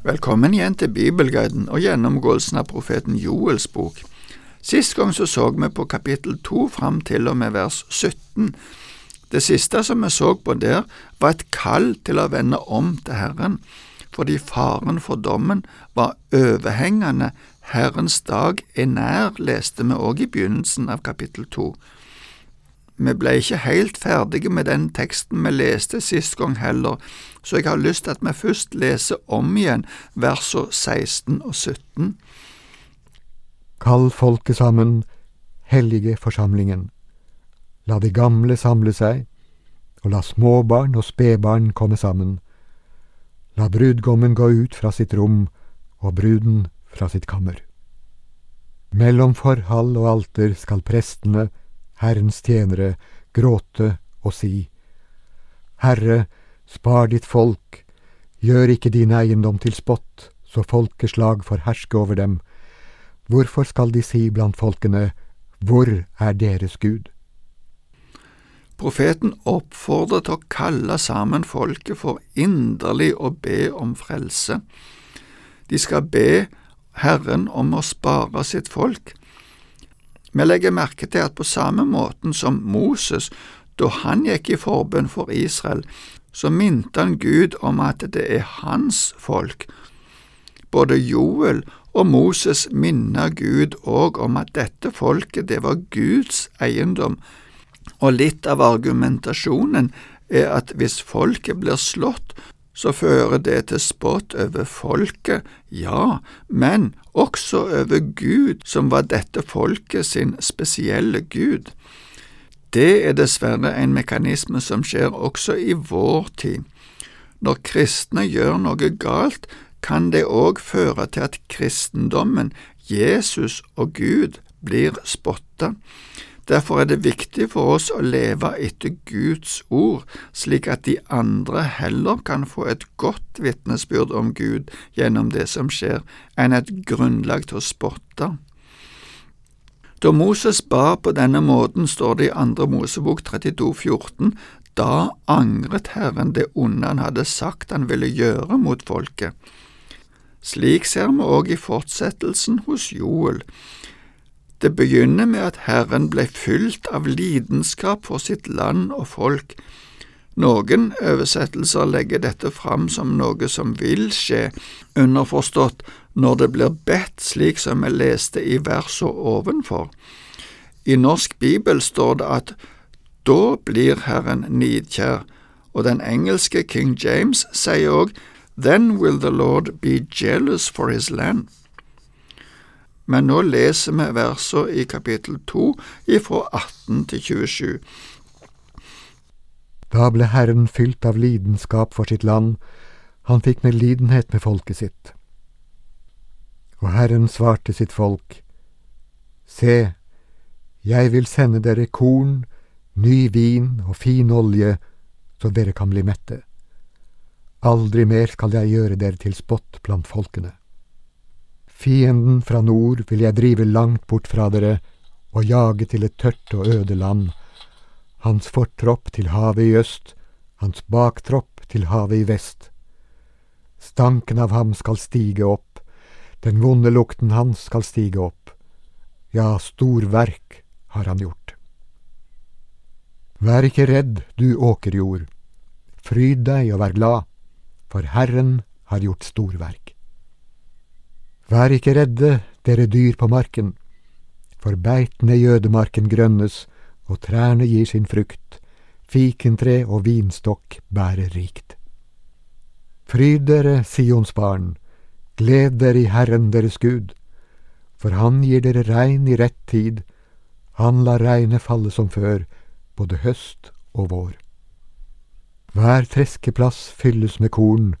Velkommen igjen til Bibelguiden og gjennomgåelsen av profeten Joels bok. Sist gang så så vi på kapittel to fram til og med vers 17. Det siste som vi så på der, var et kall til å vende om til Herren, fordi faren for dommen var overhengende. Herrens dag er nær, leste vi også i begynnelsen av kapittel to. Vi ble ikke helt ferdige med den teksten vi leste sist gang heller, så jeg har lyst til at vi først leser om igjen versene 16 og 17. Kall folket sammen, hellige forsamlingen. La de gamle samle seg, og la småbarn og spedbarn komme sammen. La brudgommen gå ut fra sitt rom og bruden fra sitt kammer. Mellom forhall og alter skal prestene Herrens tjenere gråte og si, Herre, spar ditt folk, gjør ikke din eiendom til spott, så folkeslag får herske over dem. Hvorfor skal de si blant folkene, Hvor er deres Gud? Profeten oppfordrer til å kalle sammen folket for inderlig å be om frelse. De skal be Herren om å spare sitt folk, vi legger merke til at på samme måten som Moses, da han gikk i forbønn for Israel, så minte han Gud om at det er hans folk. Både Joel og Moses minner Gud òg om at dette folket, det var Guds eiendom, og litt av argumentasjonen er at hvis folket blir slått, så fører det til spott over folket, ja, men også over Gud, som var dette folket sin spesielle Gud. Det er dessverre en mekanisme som skjer også i vår tid. Når kristne gjør noe galt, kan det òg føre til at kristendommen, Jesus og Gud, blir spotta. Derfor er det viktig for oss å leve etter Guds ord, slik at de andre heller kan få et godt vitnesbyrd om Gud gjennom det som skjer, enn et grunnlag til å spotte. Da Moses ba på denne måten, står det i andre Mosebok 32, 14, da angret Herren det onde han hadde sagt han ville gjøre mot folket. Slik ser vi òg i fortsettelsen hos Joel. Det begynner med at Herren ble fylt av lidenskap for sitt land og folk. Noen oversettelser legger dette fram som noe som vil skje, underforstått når det blir bedt, slik som vi leste i verset ovenfor. I norsk bibel står det at da blir Herren nidkjær, og den engelske King James sier òg Then will the Lord be jealous for his land men nå leser vi versene i kapittel 2 ifra 18 til 27. Da ble Herren fylt av lidenskap for sitt land, han fikk med lidenhet med folket sitt. Og Herren svarte sitt folk, Se, jeg vil sende dere korn, ny vin og fin olje, så dere kan bli mette. Aldri mer skal jeg gjøre dere til spott blant folkene. Fienden fra nord vil jeg drive langt bort fra dere og jage til et tørt og øde land, hans fortropp til havet i øst, hans baktropp til havet i vest. Stanken av ham skal stige opp, den vonde lukten hans skal stige opp. Ja, storverk har han gjort. Vær ikke redd, du åkerjord. Fryd deg og vær glad, for Herren har gjort storverk. Vær ikke redde, dere dyr på marken, for beitene i ødemarken grønnes, og trærne gir sin frukt, fikentre og vinstokk bærer rikt. Fryd dere, Sions barn, gled dere i Herren deres Gud, for Han gir dere regn i rett tid, Han lar regnet falle som før, både høst og vår. Hver treskeplass fylles med korn,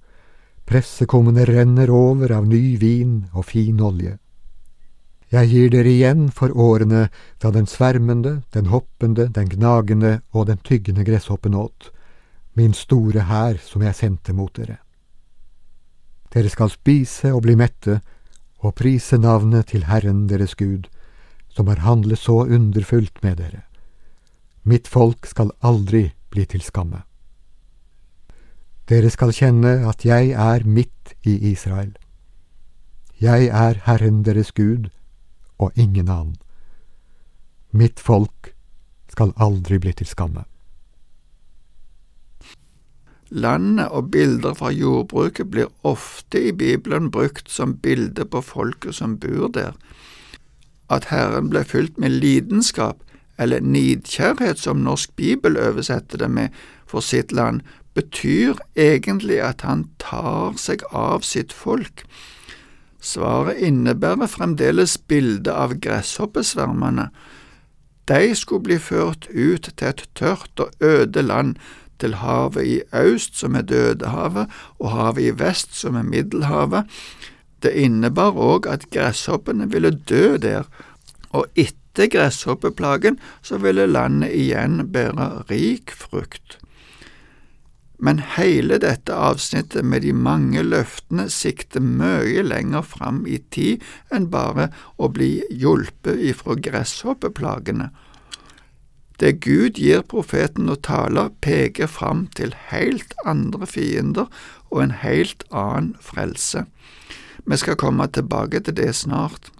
Pressekummene renner over av ny vin og fin olje. Jeg gir dere igjen for årene da den svermende, den hoppende, den gnagende og den tyggende gresshoppen åt, min store hær som jeg sendte mot dere. Dere skal spise og bli mette og prise navnet til Herren deres Gud, som har handlet så underfullt med dere. Mitt folk skal aldri bli til skamme. Dere skal kjenne at jeg er midt i Israel. Jeg er Herren deres Gud og ingen annen. Mitt folk skal aldri bli til skamme. Landet og bilder fra jordbruket blir ofte i Bibelen brukt som bilde på folket som bor der. At Herren ble fylt med lidenskap, eller nidkjærhet som norsk bibel oversetter det med for sitt land, betyr egentlig at han tar seg av sitt folk. Svaret innebærer fremdeles bildet av gresshoppesvermene. De skulle bli ført ut til et tørt og øde land til havet i øst, som er Dødehavet, og havet i vest, som er Middelhavet. Det innebar òg at gresshoppene ville dø der, og etter gresshoppeplagen så ville landet igjen bære rik frukt. Men hele dette avsnittet med de mange løftene sikter mye lenger fram i tid enn bare å bli hjulpet ifra gresshoppeplagene. Det Gud gir profeten å tale, peker fram til helt andre fiender og en helt annen frelse. Vi skal komme tilbake til det snart.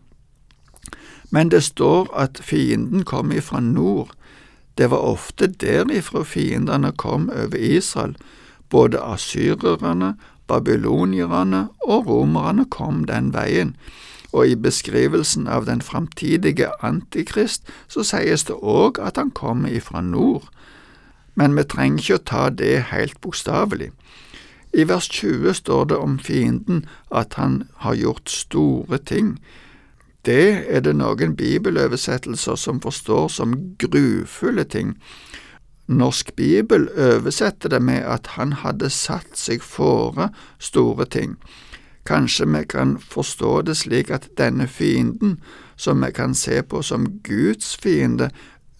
Men det står at fienden kom ifra nord. Det var ofte derifra fiendene kom over Israel. Både asyrerne, babylonierne og romerne kom den veien og i beskrivelsen av den framtidige antikrist så sies det òg at han kommer ifra nord, men vi trenger ikke å ta det helt bokstavelig. I vers 20 står det om fienden at han har gjort store ting. Det er det noen bibeløversettelser som forstår som grufulle ting. Norsk bibel oversetter det med at han hadde satt seg fore store ting. Kanskje vi kan forstå det slik at denne fienden, som vi kan se på som Guds fiende,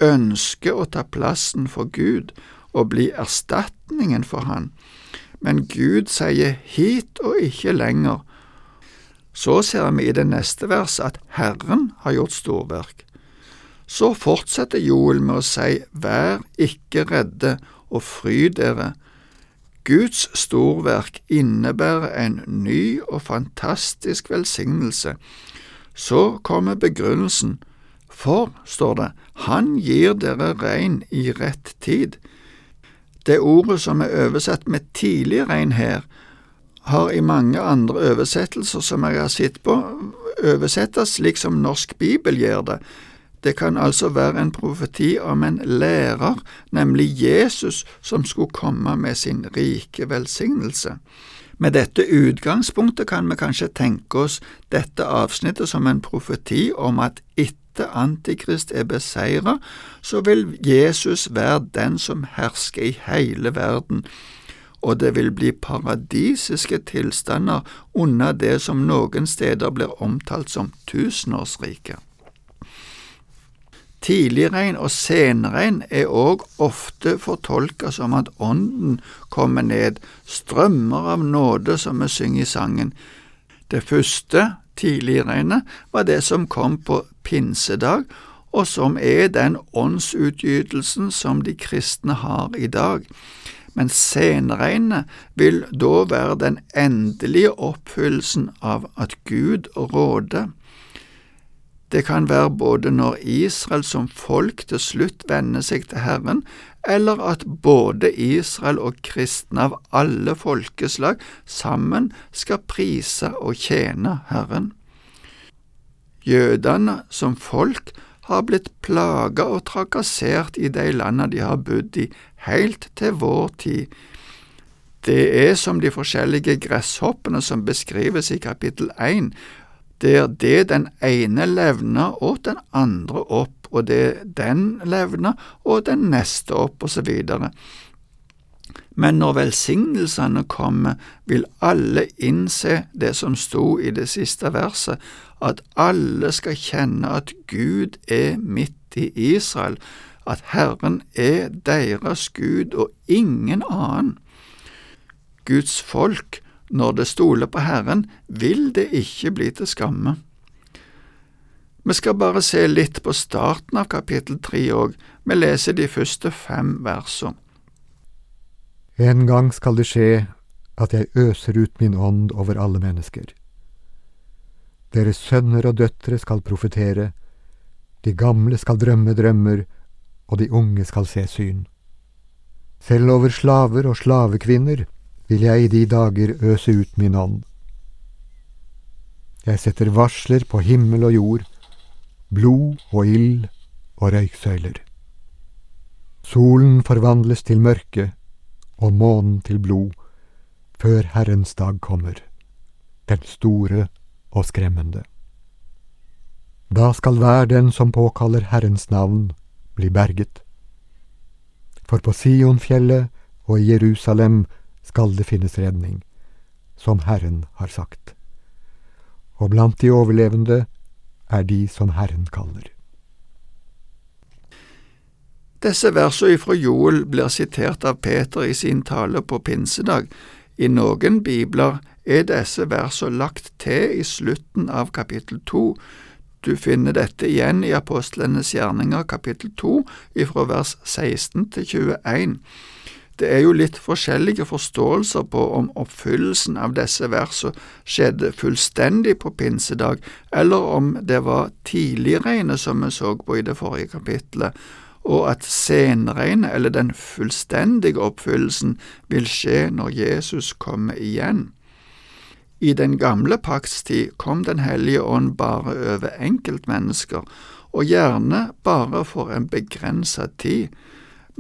ønsker å ta plassen for Gud og bli erstatningen for Han, men Gud sier hit og ikke lenger. Så ser vi i det neste verset at Herren har gjort storverk. Så fortsetter Joel med å si Vær ikke redde og fryd dere, Guds storverk innebærer en ny og fantastisk velsignelse. Så kommer begrunnelsen, for, står det, Han gir dere regn i rett tid. Det ordet som er oversatt med tidlig regn her, har i mange andre oversettelser som jeg har sett på, oversettes slik som Norsk Bibel gjør det, det kan altså være en profeti om en lærer, nemlig Jesus, som skulle komme med sin rike velsignelse. Med dette utgangspunktet kan vi kanskje tenke oss dette avsnittet som en profeti om at etter Antikrist er beseiret, så vil Jesus være den som hersker i hele verden, og det vil bli paradisiske tilstander under det som noen steder blir omtalt som tusenårsriket. Tidligregn og senregn er òg ofte fortolka som at Ånden kommer ned, strømmer av nåde, som vi synger i sangen. Det første tidligregnet var det som kom på pinsedag, og som er den åndsutgytelsen som de kristne har i dag. Men senregnet vil da være den endelige oppfyllelsen av at Gud råder. Det kan være både når Israel som folk til slutt vender seg til Herren, eller at både Israel og kristne av alle folkeslag sammen skal prise og tjene Herren. Jødene som folk har blitt plaga og trakassert i de landa de har bodd i, helt til vår tid. Det er som de forskjellige gresshoppene som beskrives i kapittel 1, der det den ene levner og den andre opp, og det den levner og den neste opp, og så videre. Men når velsignelsene kommer, vil alle innse det som sto i det siste verset, at alle skal kjenne at Gud er midt i Israel, at Herren er deres Gud og ingen annen. Guds folk når det stoler på Herren, vil det ikke bli til skamme. Vi skal bare se litt på starten av kapittel tre òg, vi leser de første fem versene. En gang skal det skje at jeg øser ut min ånd over alle mennesker. Deres sønner og døtre skal profetere, de gamle skal drømme drømmer, og de unge skal se syn. Selv over slaver og slavekvinner vil jeg i de dager øse ut min ånd. Jeg setter varsler på himmel og jord, blod og ild og røyksøyler. Solen forvandles til mørke og månen til blod, før Herrens dag kommer, den store og skremmende. Da skal hver den som påkaller Herrens navn, bli berget. For på Sionfjellet og i Jerusalem skal det finnes redning, som Herren har sagt. Og blant de overlevende er de som Herren kaller. Disse versene fra Joel blir sitert av Peter i sin tale på pinsedag. I noen bibler er disse versene lagt til i slutten av kapittel to. Du finner dette igjen i Apostlenes gjerninger kapittel to, ifra vers 16 til 21. Det er jo litt forskjellige forståelser på om oppfyllelsen av disse versene skjedde fullstendig på pinsedag, eller om det var tidligregnet som vi så på i det forrige kapittelet, og at senregnet, eller den fullstendige oppfyllelsen, vil skje når Jesus kommer igjen. I den gamle pakts tid kom Den hellige ånd bare over enkeltmennesker, og gjerne bare for en begrenset tid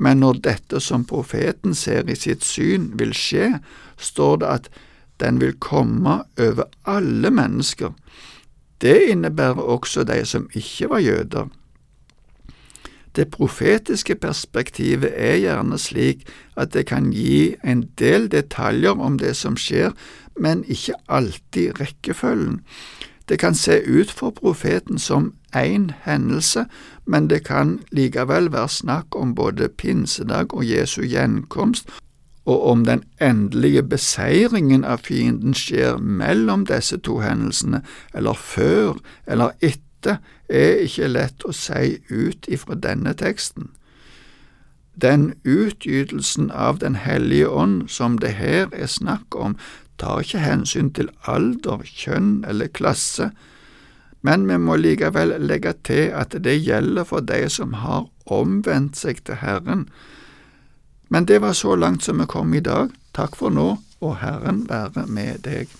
men når dette som profeten ser i sitt syn vil skje, står det at den vil komme over alle mennesker. Det innebærer også de som ikke var jøder. Det profetiske perspektivet er gjerne slik at det kan gi en del detaljer om det som skjer, men ikke alltid rekkefølgen. Det kan se ut for profeten som én hendelse, men det kan likevel være snakk om både pinsedag og Jesu gjenkomst, og om den endelige beseiringen av fienden skjer mellom disse to hendelsene, eller før eller etter, er ikke lett å si ut ifra denne teksten. Den utgytelsen av Den hellige ånd som det her er snakk om, tar ikke hensyn til alder, kjønn eller klasse, men vi må likevel legge til at det gjelder for de som har omvendt seg til Herren. Men det var så langt som vi kom i dag. Takk for nå, og Herren være med deg.